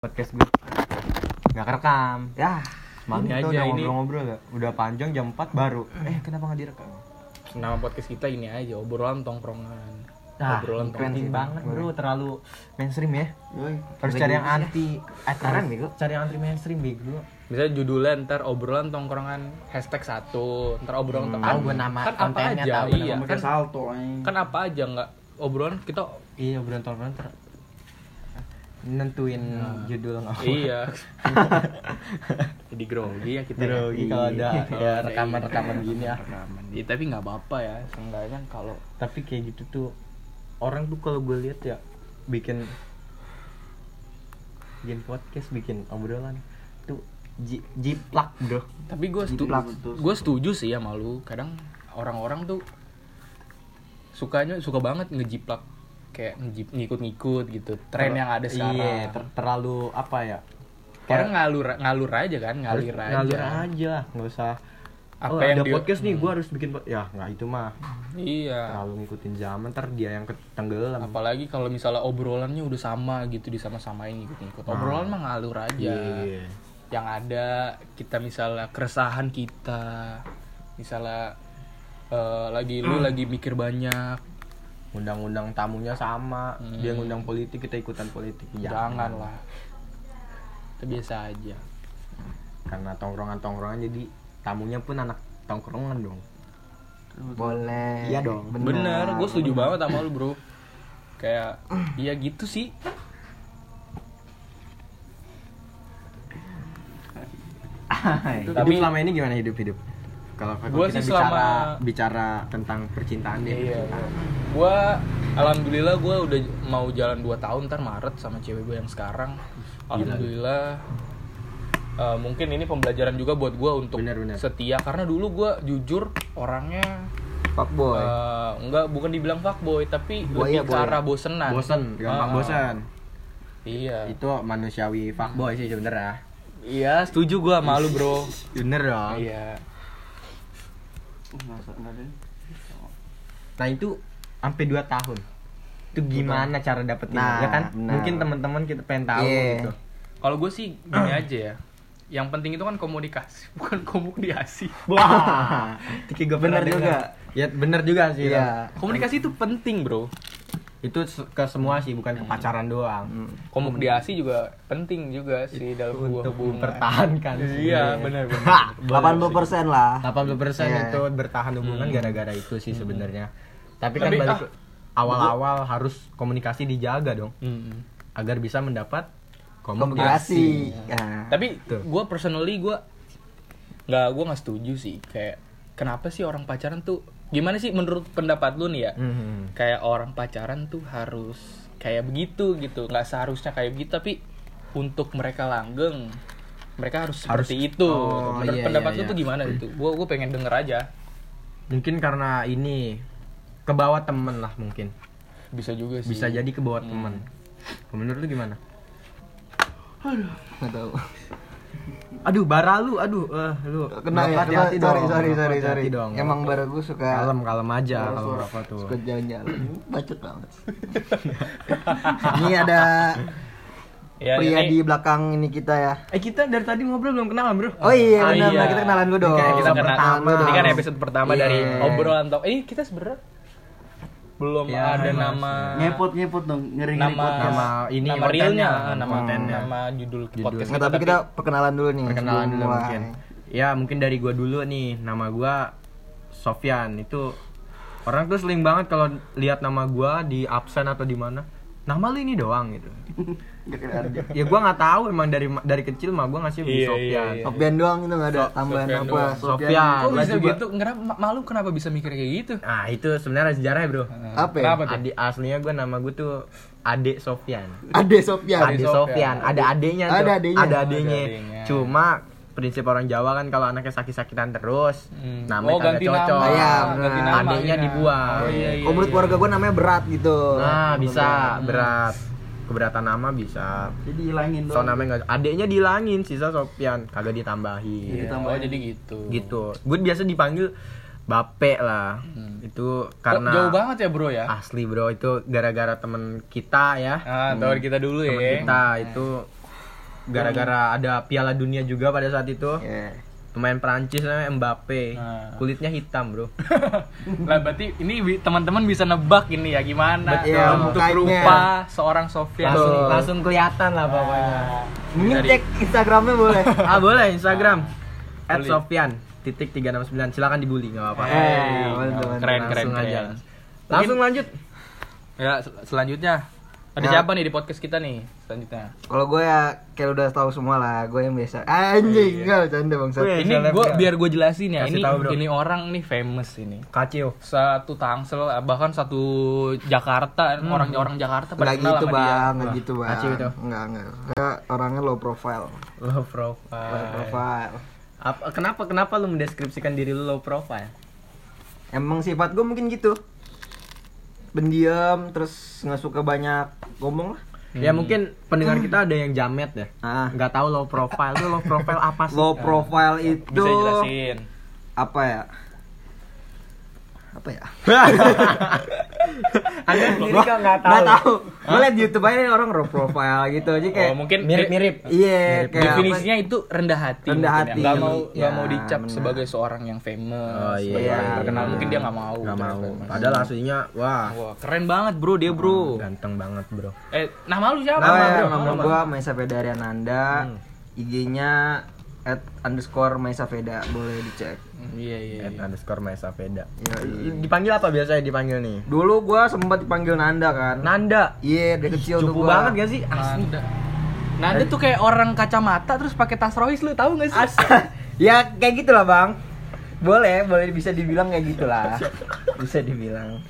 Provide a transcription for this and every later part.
podcast gue nggak kerekam Ya, kita aja, udah ini. ngobrol-ngobrol ya udah panjang jam 4 baru eh kenapa nggak direkam Nama podcast kita ini aja, obrolan tongkrongan. nah obrolan penting tongkrongan. banget bro terlalu mainstream ya Yoi. harus cari yang anti eh, Keren, bego. cari yang anti mainstream bego Misalnya judulnya ntar obrolan tongkrongan hashtag satu, ntar obrolan Hmm. tongkrongan. Tahu nama kan apa kontennya, aja, tahu iya. Kan, salto kan apa aja nggak obrolan kita iya obrolan tongkrongan nentuin judul nggak iya. Jadi grogi ya kita. ya. grogi kalau ada Iya. ya rekaman-rekaman gini ya Rekaman. Ya, tapi nggak apa-apa ya, seenggaknya kalau tapi kayak gitu tuh orang tuh kalau gue lihat ya bikin bikin podcast bikin obrolan tuh ji- jiplak bro tapi gue betul. gue setuju sih ya malu kadang orang-orang tuh sukanya suka banget ngejiplak kayak ngikut-ngikut gitu. Tren yang ada sekarang. iya ter- terlalu apa ya? Orang ngalur ngalur aja kan ngalir aja. ngalir aja nggak usah. Apa oh, yang ada dia- podcast nih gue harus bikin ya nggak itu mah. Iya. Terlalu ngikutin zaman ntar dia yang ketenggelam. Apalagi kalau misalnya obrolannya udah sama gitu disama-samain ngikut-ngikut. Obrolan mah ngalur aja. Iya. yang ada kita misalnya keresahan kita. Misalnya eh, lagi lu lagi mikir banyak undang-undang tamunya sama. Hmm. dia ngundang politik kita ikutan politik. Jangan lah itu biasa aja. Karena tongkrongan-tongkrongan jadi tamunya pun anak tongkrongan dong. Boleh. Iya dong. bener, gue setuju banget sama lu bro. Kayak iya gitu sih. Tapi Tapi- selama ini gimana hidup hidup kalau Gua kita sih bicara selama- bicara tentang percintaan deh iya. Percintaan. gue alhamdulillah gue udah mau jalan 2 tahun ntar maret sama cewek gue yang sekarang. Alhamdulillah eh, mungkin ini pembelajaran juga buat gue untuk Bener, bener. setia. Karena dulu gue jujur orangnya Fuckboy. eh, enggak bukan dibilang fuckboy tapi Buaya, lebih ke buaya. arah bosenan. Bosen gampang Ah, bosen. Iya. Itu manusiawi fuckboy sih sebenernya iya setuju gue sama lu bro. Bener dong. Iya nah itu sampai 2 tahun itu gimana cara dapetin Nah, ya kan benar. mungkin teman-teman kita pengen tahu Iya. gitu Kalau gue sih gini aja ya. Yang penting itu kan komunikasi, bukan komunikasi. wah Tiki gue Bener juga. ya bener juga sih Iya. Komunikasi itu penting, Bro. Itu ke semua sih bukan ke pacaran doang Hmm. Komunikasi juga penting juga sih dalam sebuah untuk hubungan. mempertahankan Iya, benar benar. 80% lah. 80% Iya. itu bertahan hubungan gara-gara itu sih sebenarnya tapi kan Tapi, balik ah, awal-awal harus komunikasi dijaga dong Mm-mm. agar bisa mendapat Komunikasi. komunikasi Ya. Tapi gue personally gue nggak gue nggak setuju sih kayak kenapa sih orang pacaran tuh gimana sih menurut pendapat lu nih ya? Mhm. kayak orang pacaran tuh harus kayak begitu gitu nggak seharusnya kayak begitu tapi untuk mereka langgeng mereka harus seperti itu Oh, Menurut iya, pendapat iya, lu iya. tuh gimana gitu gua gua pengen denger aja mungkin karena ini ke bawah temen lah mungkin bisa juga sih bisa jadi ke bawah Hmm. temen menurut lu gimana Nggak tahu. Aduh bara lu aduh eh lu Kena ya. hati-hati Sorry, dong sorry, sorry, sorry. dong Emang baru gue suka kalem kalem aja kalau merokok tuh Suka jalan-jalan. Bacot banget. ini ada ya pria ini di belakang ini kita ya. eh kita dari tadi ngobrol belum kenalan bro Oh iya, Ah, benar. iya. Kita kenalan dulu dong. Kayak kita pertama. ini kan episode pertama Iya. dari obrolan talk ini kita sebenarnya belum Ya, ada mas. nama ngepot ngepot dong ngeri ngeri nama Nama ini nama realnya nama nama kontennya. nama judul, Judul. podcast Nggak, tapi kita perkenalan dulu nih. perkenalan dulu mulai. mungkin ya mungkin dari gua dulu nih nama gua Sofyan itu orang tuh sering banget kalau lihat nama gua di absen atau di mana nama lu ini doang gitu ya gua nggak tahu emang dari dari kecil mah gua ngasih Iya, iya, Sofyan iya. Sofian doang itu nggak ada So- tambahan Sofian apa. doang. Sofian. kok bisa Juga- gitu kenapa ma- malu kenapa bisa mikir kayak gitu nah itu sebenarnya sejarah ya bro Apa ya? Adik aslinya gua nama gua tuh Ade Sofyan Ade Sofian. Ade. Sofyan ada adenya tuh Ada adenya. ada adenya Ada adenya. cuma prinsip orang Jawa kan kalau anaknya sakit-sakitan terus Hmm. namanya Oh, kagak ganti cocok nama. Iya, ganti nama. Adeknya iya. dibuang. Oh, iya, iya, menurut iya. keluarga gue namanya berat gitu. Nah, bisa Hmm. berat. Keberatan nama bisa. jadi hilangin So namanya enggak adeknya dihilangin, sisa Sofian kagak Iya, ditambahin. oh jadi gitu. Gitu. Gue biasa dipanggil Bape lah. Itu Kok karena jauh banget ya, Bro ya? asli bro itu gara-gara temen kita ya. Ah, tahu kita dulu ya. Temen kita itu gara-gara ada Piala Dunia juga pada saat itu. Iya. Pemain Prancis namanya Mbappe. Nah. Kulitnya hitam, Bro. lah berarti ini teman-teman bisa nebak ini ya gimana Betul. ya, Mukanya. rupa seorang Sofian Langsung, langsung kelihatan lah pokoknya. Mungkin Dari- cek Instagramnya boleh. ah, boleh Instagram. Boleh. Sofian titik 369 silakan dibully nggak apa-apa. Eh, Hey, keren keren Langsung aja. keren. Langsung lanjut. Ya sel- selanjutnya ada Ya. siapa nih di podcast kita nih selanjutnya? Kalau gue ya kayak udah tahu semua lah, gue yang biasa. Anjing, enggak bercanda bangsat. Wih. ini selebgram. gua biar gue jelasin ya Kasih ini tahu, bro. ini orang nih famous ini. Kacau. Satu Tangsel bahkan satu Jakarta orang-orang Jakarta pada Enggak kenal gitu, sama dia. Bang, enggak Wah, gitu, Bang. Kacau itu. Enggak, enggak. Saya orangnya low profile. Low profile. Low profile. Apa, kenapa kenapa lu mendeskripsikan diri lu low profile? Emang sifat gue mungkin gitu. Pendiam, terus nggak suka banyak ngomong lah. Ya mungkin pendengar kita ada yang jamet ya. Ah. Nggak tahu low profile itu low profile apa sih? Low profile itu Bisa jelasin. apa ya? Apa ya? Anda sendiri kok nggak tahu. Nggak tahu. Gue liat di YouTube aja orang low profile gitu aja kayak Oh, mungkin Mirip-mirip. Iya, kayak definisinya itu rendah hati. Rendah ya. hati. Nggak mau nggak Ya, mau dicap benar. sebagai seorang yang famous. Oh, iya. sebagai orang Iya, terkenal iya. mungkin dia nggak mau. Nggak mau. Padahal aslinya wah Wah keren banget bro dia bro. ganteng banget bro. Eh nama lu siapa? Nama, bro, nama nama. gua Maisa Veda Ariananda. Hmm. IG-nya at underscore Maisa Veda boleh dicek. Iya iya. At iya. underscore Maesa Veda. Ya, iya. Dipanggil apa biasanya dipanggil nih? Dulu gua sempat dipanggil Nanda kan. Nanda. Iya, dari kecil tuh gua. banget gak sih? Asli. Nanda. Nanda tuh kayak orang kacamata terus pakai tas Royce lu tahu gak sih? ya kayak gitulah bang. Boleh, boleh bisa dibilang kayak gitulah. Bisa dibilang.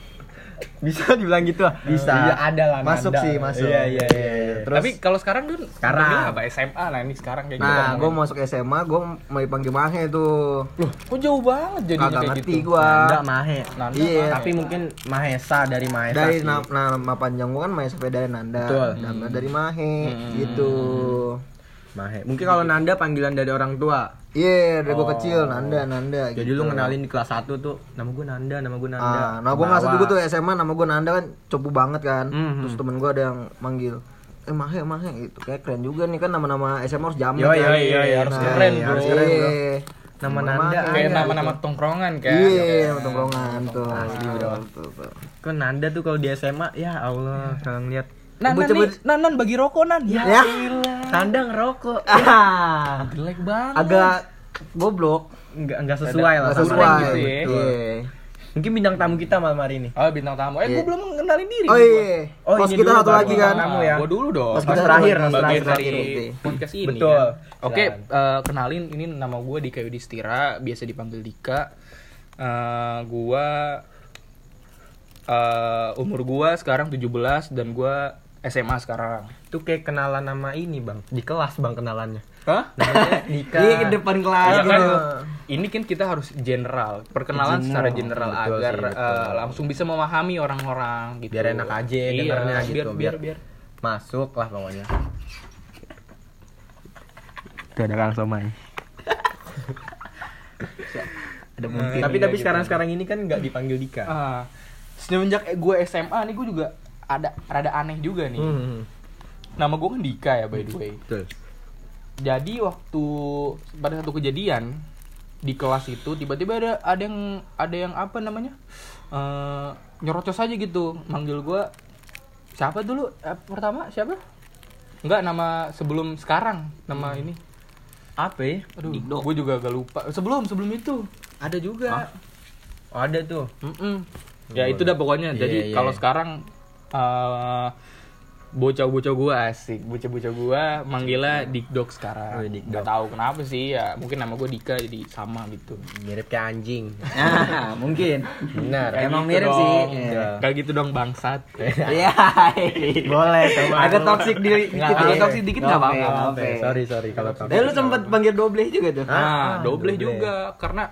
Bisa dibilang gitu ah? Bisa. Iya ada lah. Masuk Nanda. sih, masuk. Iya iya iya. Terus, Tapi kalau sekarang dun Sekarang. apa SMA nah ini sekarang kayak gitu. nah, ngomongin. gua masuk SMA, gua mau dipanggil Mahe tuh. Loh, kok jauh banget Kagak kayak ngerti gitu. gua. Nanda Mahe. Nanda, Iya. Mahe. Tapi mungkin Mahesa dari Mahesa. Dari sih. na- nama panjang gua kan Maisa Veda Nanda. Betul. Nama dari Mahe Hmm. gitu. Mahe. Mungkin kalau Nanda panggilan dari orang tua. Iya, dari Oh. gua kecil Nanda, Nanda. Jadi gitu. lu ngenalin di kelas 1 tuh nama gue Nanda, nama gue Nanda. Ah, nah gua nggak Bawa. juga tuh SMA nama gua Nanda kan cobu banget kan. Mhm. Terus temen gua ada yang manggil eh Mahe Mahe gitu kayak keren juga nih kan nama-nama SMA harus jamet kan. yoi, yoi, harus keren, bro. harus Keren, bro. Iya. Nama Nama Nanda. Kayak gitu. nama-nama tongkrongan kan. Iya, nama tongkrongan tuh. Asli, bro. Tuh. Kok Nanda tuh kalau di SMA ya Allah kalau ngeliat Nan, nan, Coba- nih, nan, nan bagi rokok nan. Ya, Ya. Nanda ngerokok. Ah, jelek banget. agak goblok. Enggak enggak sesuai lah Nggak sama sesuai gitu ya. Iya. Mungkin bintang tamu kita malam hari ini. Oh bintang tamu. Eh, Iya. gua belum kenalin diri. Oh iya. Oh, Host ini kita dulu satu lagi kan. tamu ya. Gua dulu dong. Pas Pas kita terakhir, terakhir, dari podcast ini. Betul. ya. Oke, eh, kenalin ini nama gue Dika Yudhistira, biasa dipanggil Dika. Eh, gua eh, umur gua sekarang 17 dan gua SMA sekarang. Itu kayak kenalan nama ini, Bang. Di kelas, Bang, kenalannya. Hah? Namanya Dika. Iya, ke depan kelas Iya kan? gitu. Ini kan kita harus general, perkenalan secara general Betul agar sih, betul. eh, langsung bisa memahami orang-orang gitu. Biar enak aja Iya, dengarnya gitu, biar, biar, biar- biar. Masuk lah pokoknya. Tuh ada Kang Somai. Ada Nah, mungkin. tapi iya tapi gitu. sekarang sekarang ini kan nggak dipanggil Dika. Ah, semenjak gue SMA nih gue juga ada rada aneh juga nih. Hmm. Nama gue kan Dika ya by the way. Betul. Jadi waktu pada satu kejadian di kelas itu tiba-tiba ada ada yang ada yang apa namanya eh nyerocos aja gitu manggil gue siapa dulu Eh, pertama siapa Enggak nama sebelum sekarang nama ini Apa ya? aduh gue juga agak lupa sebelum sebelum itu ada juga Oh, ada tuh. Mm-mm. Ya itu dah pokoknya. Iya, Jadi iya. kalau sekarang eh, bocah-bocah gua asik, bocah-bocah gua manggilnya Dikdok sekarang. Oh, Dikdok. Gak tahu kenapa sih ya. Mungkin nama gua Dika jadi sama gitu. Mirip kayak anjing. Ah, mungkin. Benar. Emang gitu mirip dong. sih. Iya. Kayak gitu dong bangsat. Iya. Boleh coba. Agak toxic di dikit agak ya. toxic dikit nggak Oke, apa-apa. oke. Sorry sorry kalau Eh lu sempet panggil doble juga tuh. Ah, Nah, dobleh dobleh. juga karena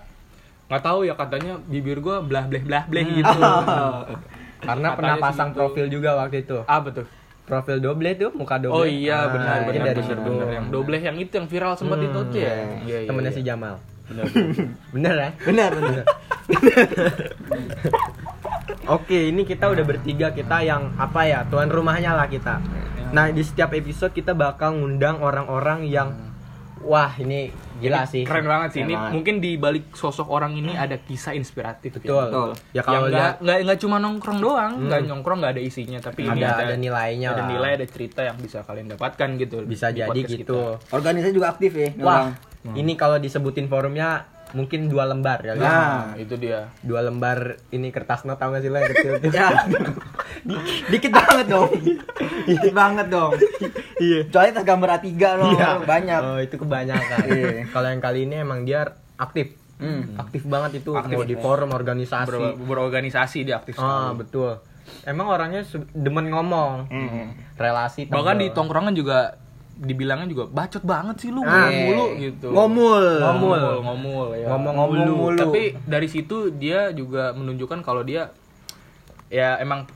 nggak tahu ya katanya bibir gua belah bleh belah bleh gitu. Karena Katanya pernah pasang profil juga waktu itu. Apa tuh? Profil doble tuh, muka doble. Oh iya Ah, benar benar dari benar benar yang dobleh yang itu yang viral sempat Hmm, itu tuh ya. iya. Iya, iya, Temennya iya. si Jamal. Benar. Bener ya? Benar, benar. Oke, ini kita udah bertiga kita yang apa ya tuan rumahnya lah kita. Nah, di setiap episode kita bakal ngundang orang-orang yang wah, ini gila sih. Keren banget sih. Keren Ini banget. mungkin di balik sosok orang ini ada kisah inspiratif. Betul. Ya. Betul. Ya Yang kalau nggak lihat nggak nggak cuma nongkrong doang, Hmm. nggak nongkrong nggak ada isinya, tapi ini ada ada nilainya ada lah. nilai, ada cerita yang bisa kalian dapatkan gitu. Bisa di jadi gitu. kita. Organisasi juga aktif ya. Wah, Bang. ini kalau disebutin forumnya mungkin dua lembar ya. Nah. Nah, itu dia. Dua lembar ini kertas not tau gak sih lo yang kecil tuh? Ya. Di- dikit banget dong. dikit banget dong. Iya. Soalnya tas gambar A3 loh, banyak. Oh, itu kebanyakan. Iya. Kalau yang kali ini emang dia aktif. Hmm. Aktif banget itu Aktif. mau di forum organisasi. Ber- berorganisasi dia aktif Ah, betul. Emang orangnya demen ngomong. Hmm. Relasi Bahkan tebel. di tongkrongan juga dibilangnya juga bacot banget sih lu Ah, ngomong mulu gitu. Ngomul. Ngomul. ngomul, ngomul ya. Ngomong Ngomong mulu. Tapi dari situ dia juga menunjukkan kalau dia ya emang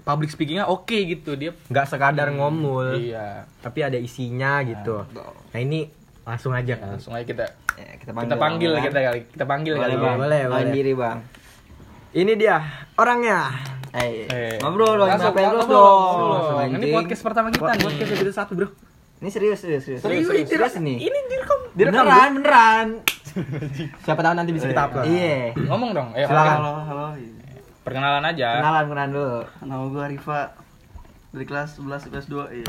public speakingnya oke gitu dia. nggak sekadar ngomul, Iya. tapi ada isinya gitu. Nah, ini langsung aja kan. Langsung aja kita Ya, kita kita panggil Bang. kita kali kita panggil Boleh, kali. Bang. Boleh, boleh. diri, Bang. Ini dia orangnya. Eh, Eh. ngobrol ngobrol, ngobrol. Anjing. Ini podcast pertama kita. Podcast episode satu bro. Ini serius, serius, serius. Serius, serius, serius. ini. Ini direkam. Beneran, beneran. Siapa tahu nanti bisa kita upload. Iya. Ngomong dong. Eh, Silakan. Halo, halo. Perkenalan aja. Kenalan, kenalan dulu. Nama gue Rifa dari kelas 11 kelas 2 iya.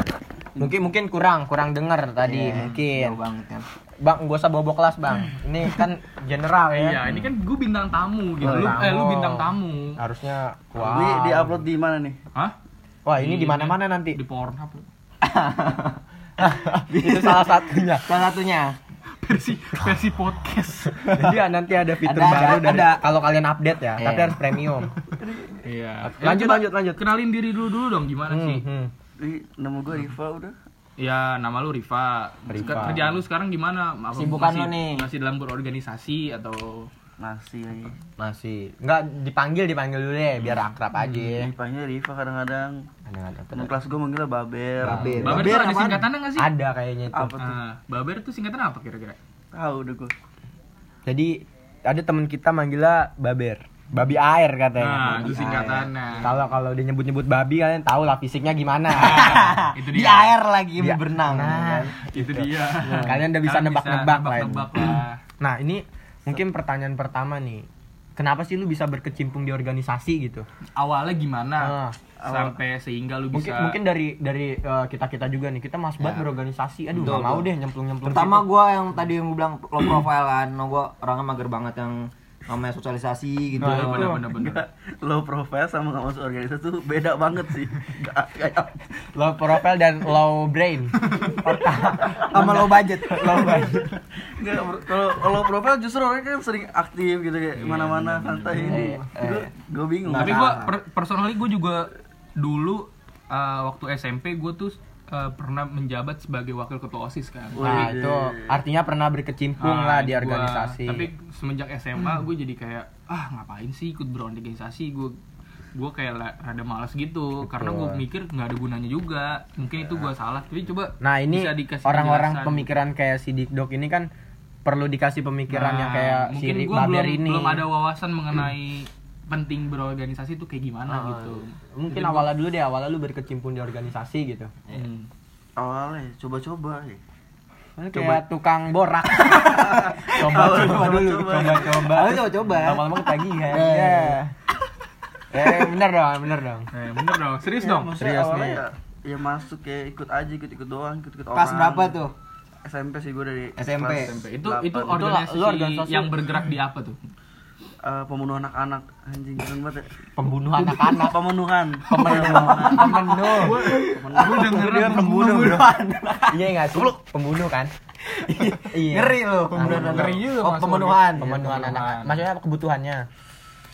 Mungkin mungkin kurang, kurang dengar tadi Iya, mungkin. jauh banget kan. Bang, gak usah bobo kelas, Bang. Ini kan general ya. Iya, ini kan gue bintang tamu gitu. Lu, eh, lu bintang tamu. Harusnya Ini wow. di upload di mana nih? Hah? Wah, ini di mana-mana nanti. Di Pornhub. Itu salah satunya. Salah satunya. Versi versi podcast. Jadi ya, nanti ada fitur Ada, baru ada, dari ada. kalau kalian update ya, Iya. tapi harus premium. Iya. Lanjut, lanjut, lanjut. Kenalin diri dulu dulu dong gimana Hmm, sih? hmm. Di, nama gue Rifa udah. Ya, nama lu. Rifa. Seka- Kerjaan lu sekarang gimana? Apa Kesibukan masih- lu nih. Masih dalam berorganisasi atau Nasi lagi. Masih. Enggak dipanggil, dipanggil dulu deh biar akrab aja. Rifanya Rifa kadang-kadang. Ada Temen kelas gue manggilnya Baber. Baber. Baber, Baber ada singkatannya nggak sih? Ada kayaknya itu. Apa tuh? Ah, Baber tuh singkatannya apa kira-kira? Tahu udah gue. Jadi ada teman kita manggilnya Baber. Babi air katanya. Nah, Babi itu singkatannya. Kalau kalau dia nyebut-nyebut babi kalian tahu lah fisiknya gimana. itu Di dia. air lagi Dia- berenang. Nah, kan? Itu dia. Kalian udah bisa nebak-nebak lah ini. nebak-nebak lah. Nah, ini mungkin pertanyaan pertama nih. Kenapa sih lu bisa berkecimpung di organisasi gitu? Awalnya gimana? Ah, Sampai sehingga lu mungkin bisa mungkin dari dari kita kita juga nih kita mas banget berorganisasi. Aduh, Betul, nggak mau deh nyemplung-nyemplung. Pertama situ. gua yang tadi yang gua bilang low profile kan, no gua orangnya mager banget yang namanya sosialisasi gitu. Nah, Bener, bener, bener. Enggak, low profile sama nggak masuk organisasi tuh beda banget sih. Enggak kayak low profile dan low brain. Sama low budget. low budget. Kalau kalau profile justru orangnya kan sering aktif gitu kayak mana-mana santai ini. Eh, Gue bingung. Tapi gua per personally gua juga dulu uh, waktu SMP gua tuh uh, pernah menjabat sebagai wakil ketua OSIS kan. Nah, Wih. itu artinya pernah berkecimpung Ah, lah di itu gua. organisasi. Tapi semenjak SMA gue jadi kayak ah ngapain sih ikut berorganisasi gue gue kayak la- rada malas gitu karena gue Betul. mikir nggak ada gunanya juga mungkin itu gue salah tapi coba Nah ini bisa dikasih orang-orang pemikiran kayak si Dikdok ini kan perlu dikasih pemikiran Nah, yang kayak si mungkin Rik gue Baber belum ini. belum ada wawasan mengenai penting berorganisasi itu kayak gimana Ah, gitu Mungkin Jadi gua- awalnya dulu deh, awalnya lu berkecimpung di organisasi gitu. Hmm. Awalnya coba-coba ya. Kayak tukang borak. coba coba dulu, coba. coba coba. Awalnya coba-coba. Lama-lama ketagihan. Eh. Iya. Eh bener dong, bener dong. Eh, bener dong serius Ya, dong serius nih. Ya, ya masuk ya ikut aja ikut-ikut doang, ikut-ikut orang. Kelas berapa tuh? SMP sih gue dari SMP. SMP. itu itu organisasi, lu organisasi- yang bergerak di apa tuh Eh, pembunuh anak-anak anjing keren banget ya. Pembunuh anak-anak. Pemenuhan. Pemenuh. Pemenuh. gue denger Dia pembunuh. Iya nggak sih? Pembunuh kan? Iya. Ngeri lu. Pembunuhan. Ngeri juga Oh, masuk. pemenuhan. Pemenuhan anak. Maksudnya apa kebutuhannya?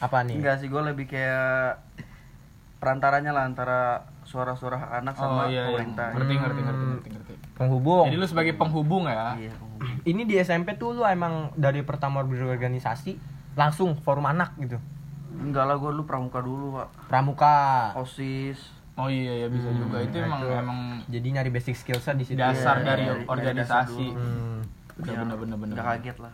Apa nih? Enggak sih, gue lebih kayak perantaranya lah antara suara-suara anak sama oh iya, iya. pemerintah. ngerti ngerti ngerti ngerti ngerti Penghubung. jadi lu sebagai penghubung ya Iya. ini di SMP tuh lu emang dari pertama berorganisasi langsung forum anak gitu Enggak lah, gue dulu pramuka dulu, Pak. pramuka OSIS. Oh iya ya bisa juga itu emang itu. emang jadi nyari basic skillsnya di situ dasar Iya, dari iya, iya, organisasi. dulu. Hmm. Bener bener bener bener. Enggak kaget lah.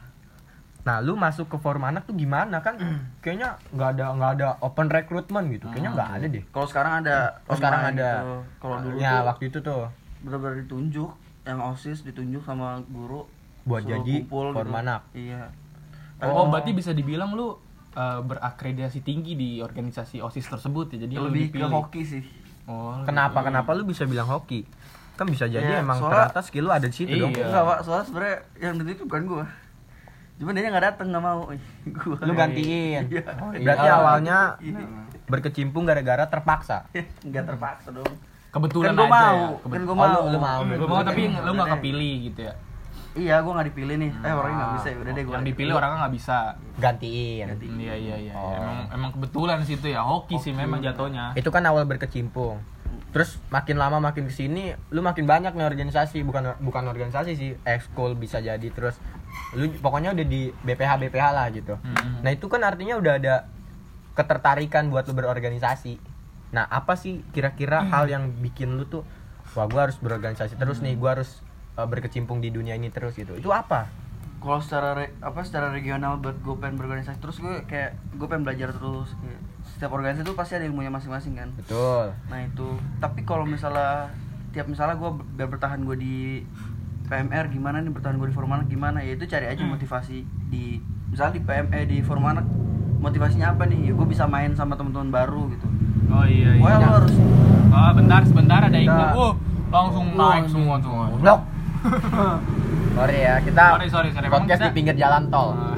Nah, lu masuk ke forum anak tuh gimana kan? Kayaknya nggak ada nggak ada open recruitment gitu. Kayaknya nggak ada deh. Kalau sekarang ada Oh, sekarang ada. gitu. Kalau dulu ya, tuh waktu itu tuh benar-benar ditunjuk yang OSIS ditunjuk sama guru Buat jadi kumpul forum gitu. anak. Iya. Oh, berarti bisa dibilang lu eh, berakreditasi tinggi di organisasi OSIS tersebut ya. Jadi lu lebih ke dipilih. hoki sih. Oh, kenapa kenapa lu bisa bilang hoki? Kan bisa jadi Ya, emang soalnya- ternyata skill lu ada di situ Iya. dong. Enggak, Pak. Soalnya sebenarnya yang ditunjuk bukan gua. Cuman dia nggak datang nggak mau. gua. Lu gantiin. Iya. Berarti Iya. awalnya Iya. berkecimpung gara-gara terpaksa. Nggak terpaksa dong. kebetulan Kan gua aja mau, ya. kan Kebet- gua Oh, mau. lu- lu mau. Lu mau tapi lu nggak deh. kepilih gitu ya. Iya, gua nggak dipilih nih. Eh orangnya nggak bisa ya. Udah deh gua. Yang dipilih orangnya nggak bisa. Gantiin. Iya iya iya. Oh. Emang emang kebetulan sih itu ya hoki sih memang jatuhnya. Itu kan awal berkecimpung. Terus makin lama makin ke sini, lu makin banyak nih organisasi, bukan bukan organisasi sih, ekskul bisa jadi. Terus lu pokoknya udah di BPH BPH lah gitu. Hmm. Nah itu kan artinya udah ada ketertarikan buat lu berorganisasi. Nah apa sih kira-kira hal yang bikin lu tuh, wah gua harus berorganisasi terus nih, gua harus uh, berkecimpung di dunia ini terus gitu. Itu apa? Kalau secara re- apa secara regional buat gue pengen berorganisasi terus gue kayak gue pengen belajar terus. Kayak, setiap organisasi itu pasti ada ilmunya masing-masing kan. Betul. Nah itu. Tapi kalau misalnya tiap misalnya gue biar bertahan gue di PMR gimana nih bertahan gue di forum anak gimana ya itu cari aja motivasi di misalnya di PME di forum anak motivasinya apa nih ya gue bisa main sama teman-teman baru gitu Oh iya iya. Pokoknya lo harus Ah, bentar sebentar ada iklan. Kita- Oh, langsung naik semua tuh. Blok. Sorry ya, kita Sorry, sorry, sorry. Podcast kita- di pinggir jalan tol. Ah.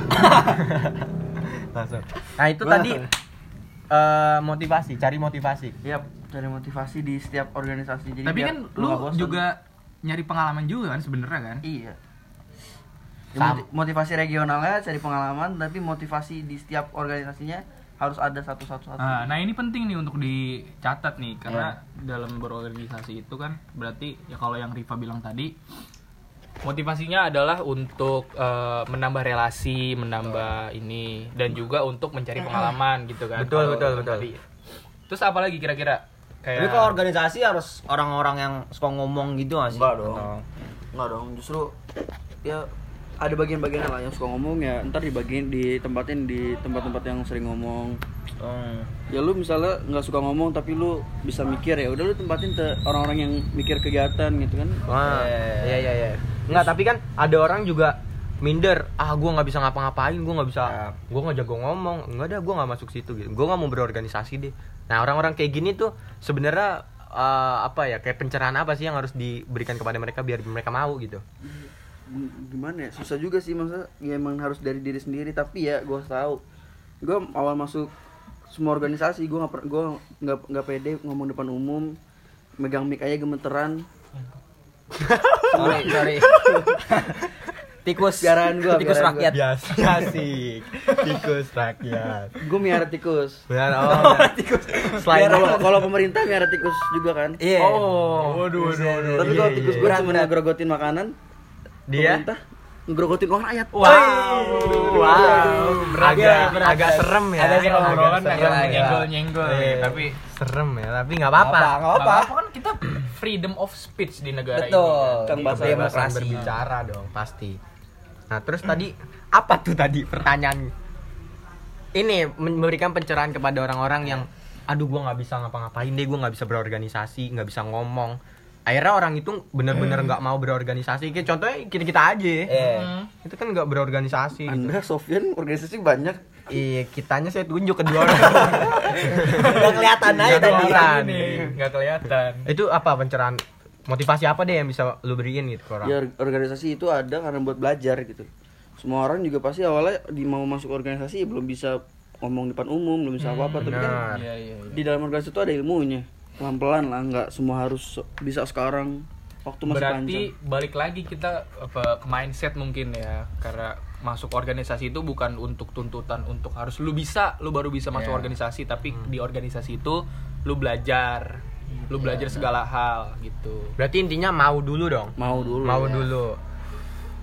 Langsung. Nah, itu tadi eh, motivasi, cari motivasi. ya cari motivasi di setiap organisasi jadi Tapi kan lu bosan. juga nyari pengalaman juga kan sebenarnya kan? iya Ya, Sam- moti- motivasi regionalnya cari pengalaman tapi motivasi di setiap organisasinya harus ada satu-satu satu Nah, nah ini penting nih untuk dicatat nih karena dalam berorganisasi itu kan berarti ya kalau yang Riva bilang tadi motivasinya adalah untuk eh, menambah relasi, menambah ini dan juga untuk mencari pengalaman gitu kan. Betul, Kalau betul, betul. tadi. Terus apa lagi kira-kira? Tapi Kayak kalau organisasi harus orang-orang yang suka ngomong gitu gak sih? Enggak dong. Atau- Enggak dong, justru ya ada bagian-bagian lah yang suka ngomong ya ntar dibagiin ditempatin di tempat-tempat yang sering ngomong Hmm. ya lu misalnya nggak suka ngomong tapi lu bisa mikir ya udah lu tempatin ke orang-orang yang mikir kegiatan gitu kan Wah, iya iya iya. Enggak, tapi kan ada orang juga minder, ah gua nggak bisa ngapa-ngapain, gua nggak bisa, Ya. gua nggak jago ngomong, enggak dah, gua nggak masuk situ gitu, gua nggak mau berorganisasi deh. Nah orang-orang kayak gini tuh sebenarnya eh, apa ya, kayak pencerahan apa sih yang harus diberikan kepada mereka biar mereka mau gitu? Gimana ya? Susah juga sih masa ya emang harus dari diri sendiri. Tapi ya gue tahu. Gue awal masuk semua organisasi gue nggak gue nggak nggak pede ngomong depan umum. Megang mic aja gemeteran Sorry, sorry. tikus Piaraan gua, tikus piaraan rakyat. Biasa sih, tikus rakyat. gue miara tikus Benar, oh. Selain kalau kalau pemerintah miara tikus juga kan Iya. Oh, waduh, waduh, waduh. tapi Iya, kalau iya, tikus iya. gue Berat, cuma ngegrogotin makanan Dia pemerintah ngegrogotin uang rakyat Wow, wow, agak berat, agak serem ya. Agak serem. Obrolan serem agak ya. nyenggol-nyenggol ya, Iya. tapi serem ya, tapi nggak apa-apa. Nggak apa apa-apa. apa kan kita freedom of speech di negara Betul. ini. kan. Kan bahasa Kebebasan berbicara dong, pasti. Nah, terus tadi apa tuh tadi pertanyaan? Ini memberikan pencerahan kepada orang-orang yang aduh gua nggak bisa ngapa-ngapain deh, gua nggak bisa berorganisasi, nggak bisa ngomong. Akhirnya orang itu bener-bener nggak mau berorganisasi. Kayak contohnya kita kita aja. Hmm. Itu kan nggak berorganisasi. gitu. anda Sofian organisasi banyak Iya, kitanya saya tunjuk kedua orang. Nggak kelihatan aja Nggak tadi. kelihatan. Ini nggak kelihatan. itu apa pencerahan motivasi apa deh yang bisa lu beriin gitu ke orang? ya organisasi itu ada karena buat belajar gitu semua orang juga pasti awalnya di mau masuk organisasi ya belum bisa ngomong depan umum belum bisa apa apa tapi kan. Iya, iya, iya. di dalam organisasi itu ada ilmunya pelan pelan lah nggak semua harus bisa sekarang waktu masih Berarti panjang balik lagi kita apa ke mindset mungkin ya karena masuk organisasi itu bukan untuk tuntutan untuk harus lu bisa lu baru bisa masuk Iya. organisasi tapi di organisasi itu lu belajar lu belajar segala hal gitu Berarti intinya mau dulu dong. mau dulu Mau ya. dulu.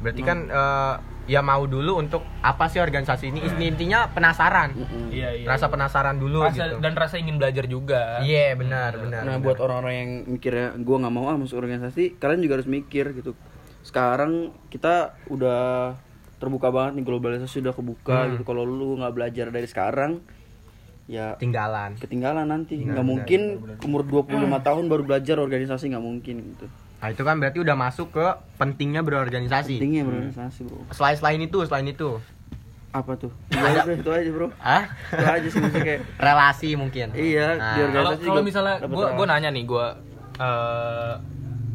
Berarti kan eh, ya mau dulu untuk apa sih organisasi ini? Ini Intinya penasaran. Mm-mm. iya iya Rasa penasaran dulu Rasa- gitu. dan rasa ingin belajar juga Iya, benar, benar. nah benar. buat orang-orang yang mikirnya gua nggak mau ah masuk organisasi kalian juga harus mikir gitu sekarang kita udah terbuka banget nih globalisasi udah kebuka Hmm. gitu kalau lu nggak belajar dari sekarang ya tinggalan ketinggalan nanti Benar, nggak benar, mungkin umur 25 tahun baru belajar organisasi nggak mungkin gitu nah itu kan berarti udah masuk ke pentingnya berorganisasi. Pentingnya berorganisasi bro. Selain selain itu selain itu. Apa tuh? Itu aja bro. Itu aja bro. Ah itu aja sih kayak relasi mungkin. Iya Nah, di kalau organisasi kalau misalnya gue relasi. nanya nih gue eh,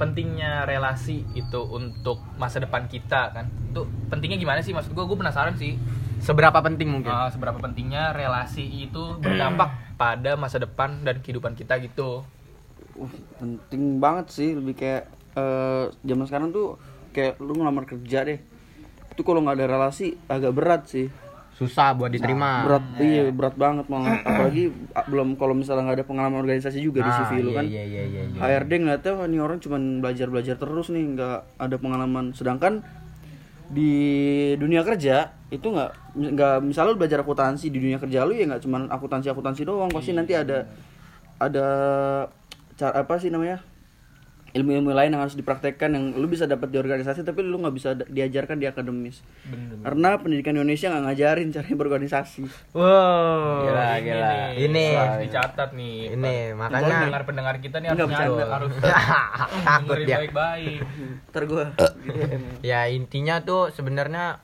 pentingnya relasi itu untuk masa depan kita kan itu pentingnya gimana sih? Maksud gue gue penasaran sih. Seberapa penting mungkin? Eh, seberapa pentingnya relasi itu berdampak pada masa depan dan kehidupan kita gitu. Wah, penting banget sih lebih kayak eh, zaman sekarang tuh kayak lu ngelamar kerja deh. Itu kalau nggak ada relasi agak berat sih. Susah buat diterima. Berat iya. berat banget malah. Apalagi ah, belum kalau misalnya nggak ada pengalaman organisasi juga di Ah, CV lu iya, kan. iya iya iya iya. HRD ngeliatnya wah ini orang cuma belajar belajar terus nih nggak ada pengalaman. Sedangkan di dunia kerja itu nggak nggak misalnya lu belajar akuntansi di dunia kerja lu ya nggak cuma akuntansi akuntansi doang. Pasti nanti ada ada cara apa sih namanya ilmu-ilmu lain yang harus dipraktekkan yang lu bisa dapat di organisasi tapi lu nggak bisa diajarkan di akademis. Karena pendidikan Indonesia nggak ngajarin cara berorganisasi. Wow. Gila, ini gila. nih, Ini. harus dicatat nih. Ini makanya pendengar pendengar kita nih harus bercanda. harus takut dia. baik-baik. Ntar gua. Ya intinya tuh sebenarnya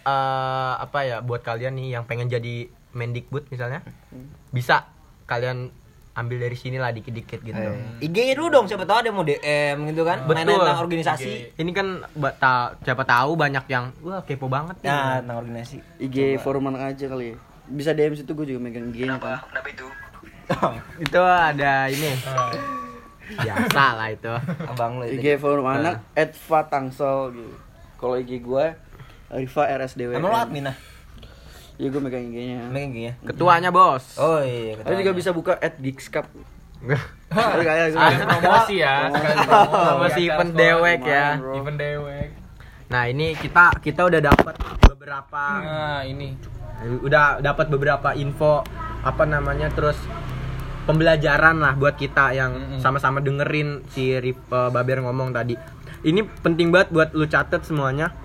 eh apa ya buat kalian nih yang pengen jadi Mendikbud misalnya bisa. Kalian ambil dari sini lah dikit-dikit gitu. IG dulu dong siapa tahu ada mau DM gitu kan Betul. Tentang organisasi. Ini kan ta- siapa tahu banyak yang wah kepo banget nih. Nah tentang organisasi. IG forum anak aja kali ya. Bisa DM situ gue juga megang IG nya kan itu? Ada ini. Biasa lah itu. Abang lo itu. IG forum anak Edva Tangsel gitu. Kalau IG gue Riva RSDW emang lo admin ah Iya gue megang IG-nya. Megang IG ya ketuanya bos. Oh iya Lo juga bisa buka at Geekscup Sekalian promosi ya. Promosi. Event dewek ya. Event dewek. Nah ini kita kita udah dapat beberapa. Nah ini. Udah dapat beberapa info apa namanya terus pembelajaran lah buat kita yang sama-sama dengerin si Rip, eh, Baber ngomong tadi. Ini penting banget buat lu catet semuanya.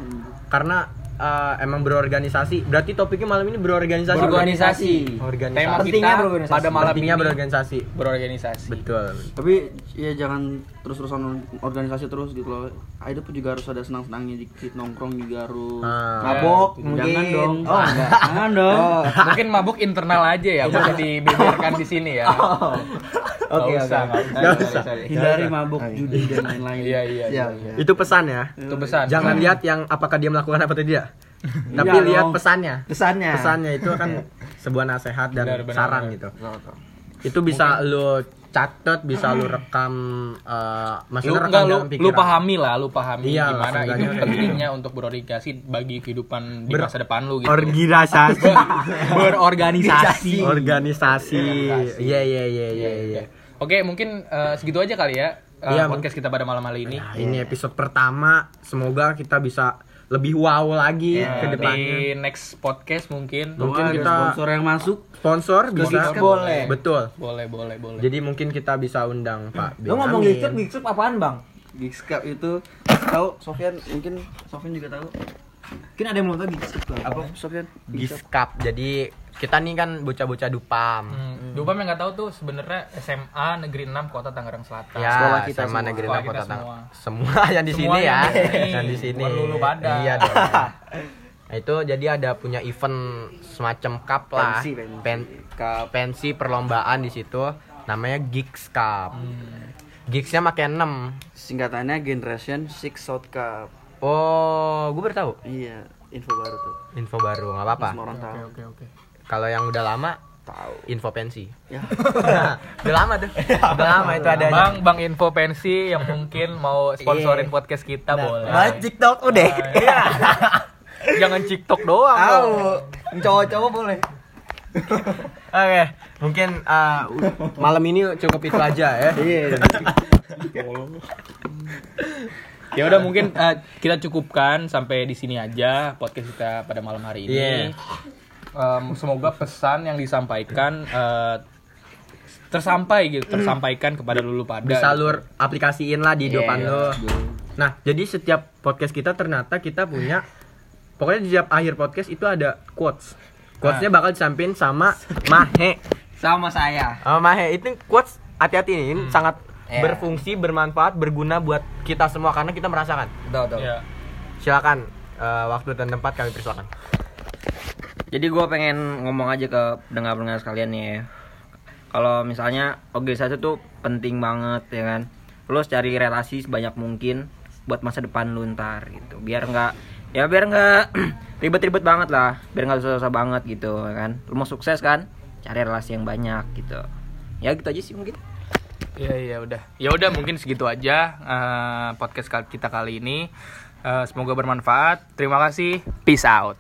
Karena eh, emang berorganisasi. Berarti topiknya malam ini berorganisasi. Berorganisasi. organisasi tema Pentingnya kita berorganisasi. pada malam pentingnya ini berorganisasi. berorganisasi. Betul. Tapi ya jangan terus-terusan organisasi terus gitu loh. Hidup juga harus ada senang-senangnya dikit Nongkrong juga harus. Ah. mabok. Jangan mungkin dong. oh enggak. Jangan dong. Mungkin mabuk internal aja ya bisa dibeberkan di sini ya. Oke Nggak oke usah, nggak usah. Usah. Hindari mabuk, judi dan lain-lain. Iya iya iya, iya. itu pesan ya. Itu pesan. Jangan lihat yang apakah dia melakukan apa tidak tapi Iya lihat dong. pesannya. Pesannya. Pesannya itu kan sebuah nasihat dan Benar, benar, saran benar. gitu. Itu bisa lu catet bisa lu rekam eh, lu maksudnya rekam enggak lu, dalam lu pikiran. pahami lah lu pahami Iya, gimana itu seenggaknya kayak pentingnya untuk berorganisasi bagi kehidupan di Ber- masa depan lu gitu organisasi. Berorganisasi. Organisasi. Iya iya iya iya iya oke mungkin eh, segitu aja kali ya eh, Iya, podcast kita pada malam hari ini. Nah, ini episode pertama. Semoga kita bisa lebih wow lagi Ya, ke di depannya. next podcast mungkin. Mungkin Mungkin kita- sponsor yang masuk. Sponsor bisa. Geekscape boleh. betul. Boleh boleh boleh. Jadi mungkin kita bisa undang Pak lo ngomong gitu gitu apaan bang? Geekscup itu tahu Sofian mungkin Sofian juga tahu mungkin ada yang belum tahu gitu apa Sofian Giskap jadi kita nih kan bocah-bocah Dupam Hmm, Dupam yang nggak tahu tuh sebenarnya SMA Negeri 6 Kota Tangerang Selatan. Ya, Sekolah kita sama semua. negeri Sekolah Kota kita Tang- semua. Semua yang di Semua sini ya. yang di sini. Bukan lulu pada. Iya dong. Nah, itu jadi ada punya event semacam cup lah. Pensi, pensi. Pen- Cup. pensi perlombaan di situ namanya Geeks Cup. Geeksnya makai 6. singkatannya Generation Six South Cup Oh, gue baru tahu. iya info baru tuh Info baru, nggak apa-apa. semua orang tahu Oke oke. Kalau yang udah lama, tahu info pensi. ya udah lama tuh. Udah lama itu ada. Bang Bang Info Pensi yang mungkin mau sponsorin Iya. podcast kita boleh. Nah, TikTok udah Iya. Jangan TikTok doang. tahu cowok-cowok boleh Oke, mungkin uh, malam ini cukup itu aja ya. iya Ya udah mungkin eh, kita cukupkan sampai di sini aja podcast kita pada malam hari ini. Iya. Em, semoga pesan yang disampaikan eh, tersampai gitu, tersampaikan kepada lulu pada. Bisa lu aplikasiin lah di depan iya. lo. Nah, jadi setiap podcast kita ternyata kita punya pokoknya di tiap akhir podcast itu ada quotes quotesnya bakal disampaikan sama Mahe Sama saya. sama Mahe itu quotes hati-hati nih ini sangat Iya. berfungsi bermanfaat berguna buat kita semua karena kita merasakan Betul, betul. Iya. silakan eh, waktu dan tempat kami persilakan Jadi gue pengen ngomong aja ke pendengar-pendengar sekalian nih ya. Kalau misalnya organisasi tuh penting banget ya kan. Lu harus cari relasi sebanyak mungkin buat masa depan lu ntar gitu. Biar nggak ya biar nggak ribet-ribet banget lah. Biar nggak susah-susah banget gitu ya kan. Lu mau sukses kan? Cari relasi yang banyak gitu. Ya gitu aja sih mungkin. Iya iya udah. Ya udah mungkin segitu aja eh, podcast kita kali ini. Eh, semoga bermanfaat. Terima kasih. Peace out.